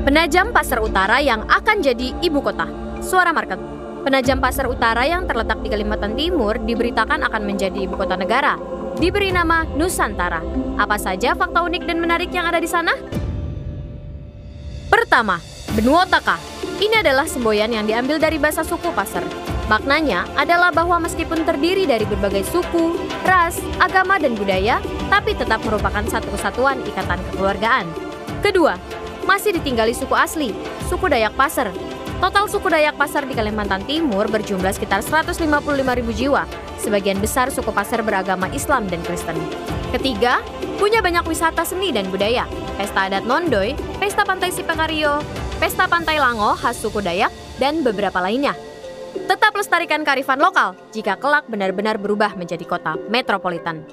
Penajam Pasar Utara yang akan jadi ibu kota. Suara Market. Penajam Pasar Utara yang terletak di Kalimantan Timur diberitakan akan menjadi ibu kota negara. Diberi nama Nusantara. Apa saja fakta unik dan menarik yang ada di sana? Pertama, benua Taka. Ini adalah semboyan yang diambil dari bahasa suku Pasar. Maknanya adalah bahwa meskipun terdiri dari berbagai suku, ras, agama, dan budaya, tapi tetap merupakan satu kesatuan ikatan kekeluargaan. Kedua, masih ditinggali suku asli, suku Dayak Pasar. Total suku Dayak Pasar di Kalimantan Timur berjumlah sekitar 155 ribu jiwa. Sebagian besar suku Pasar beragama Islam dan Kristen. Ketiga, punya banyak wisata seni dan budaya. Pesta adat Nondoy, Pesta Pantai Sipekario, Pesta Pantai Lango khas suku Dayak, dan beberapa lainnya. Tetap lestarikan kearifan lokal jika kelak benar-benar berubah menjadi kota metropolitan.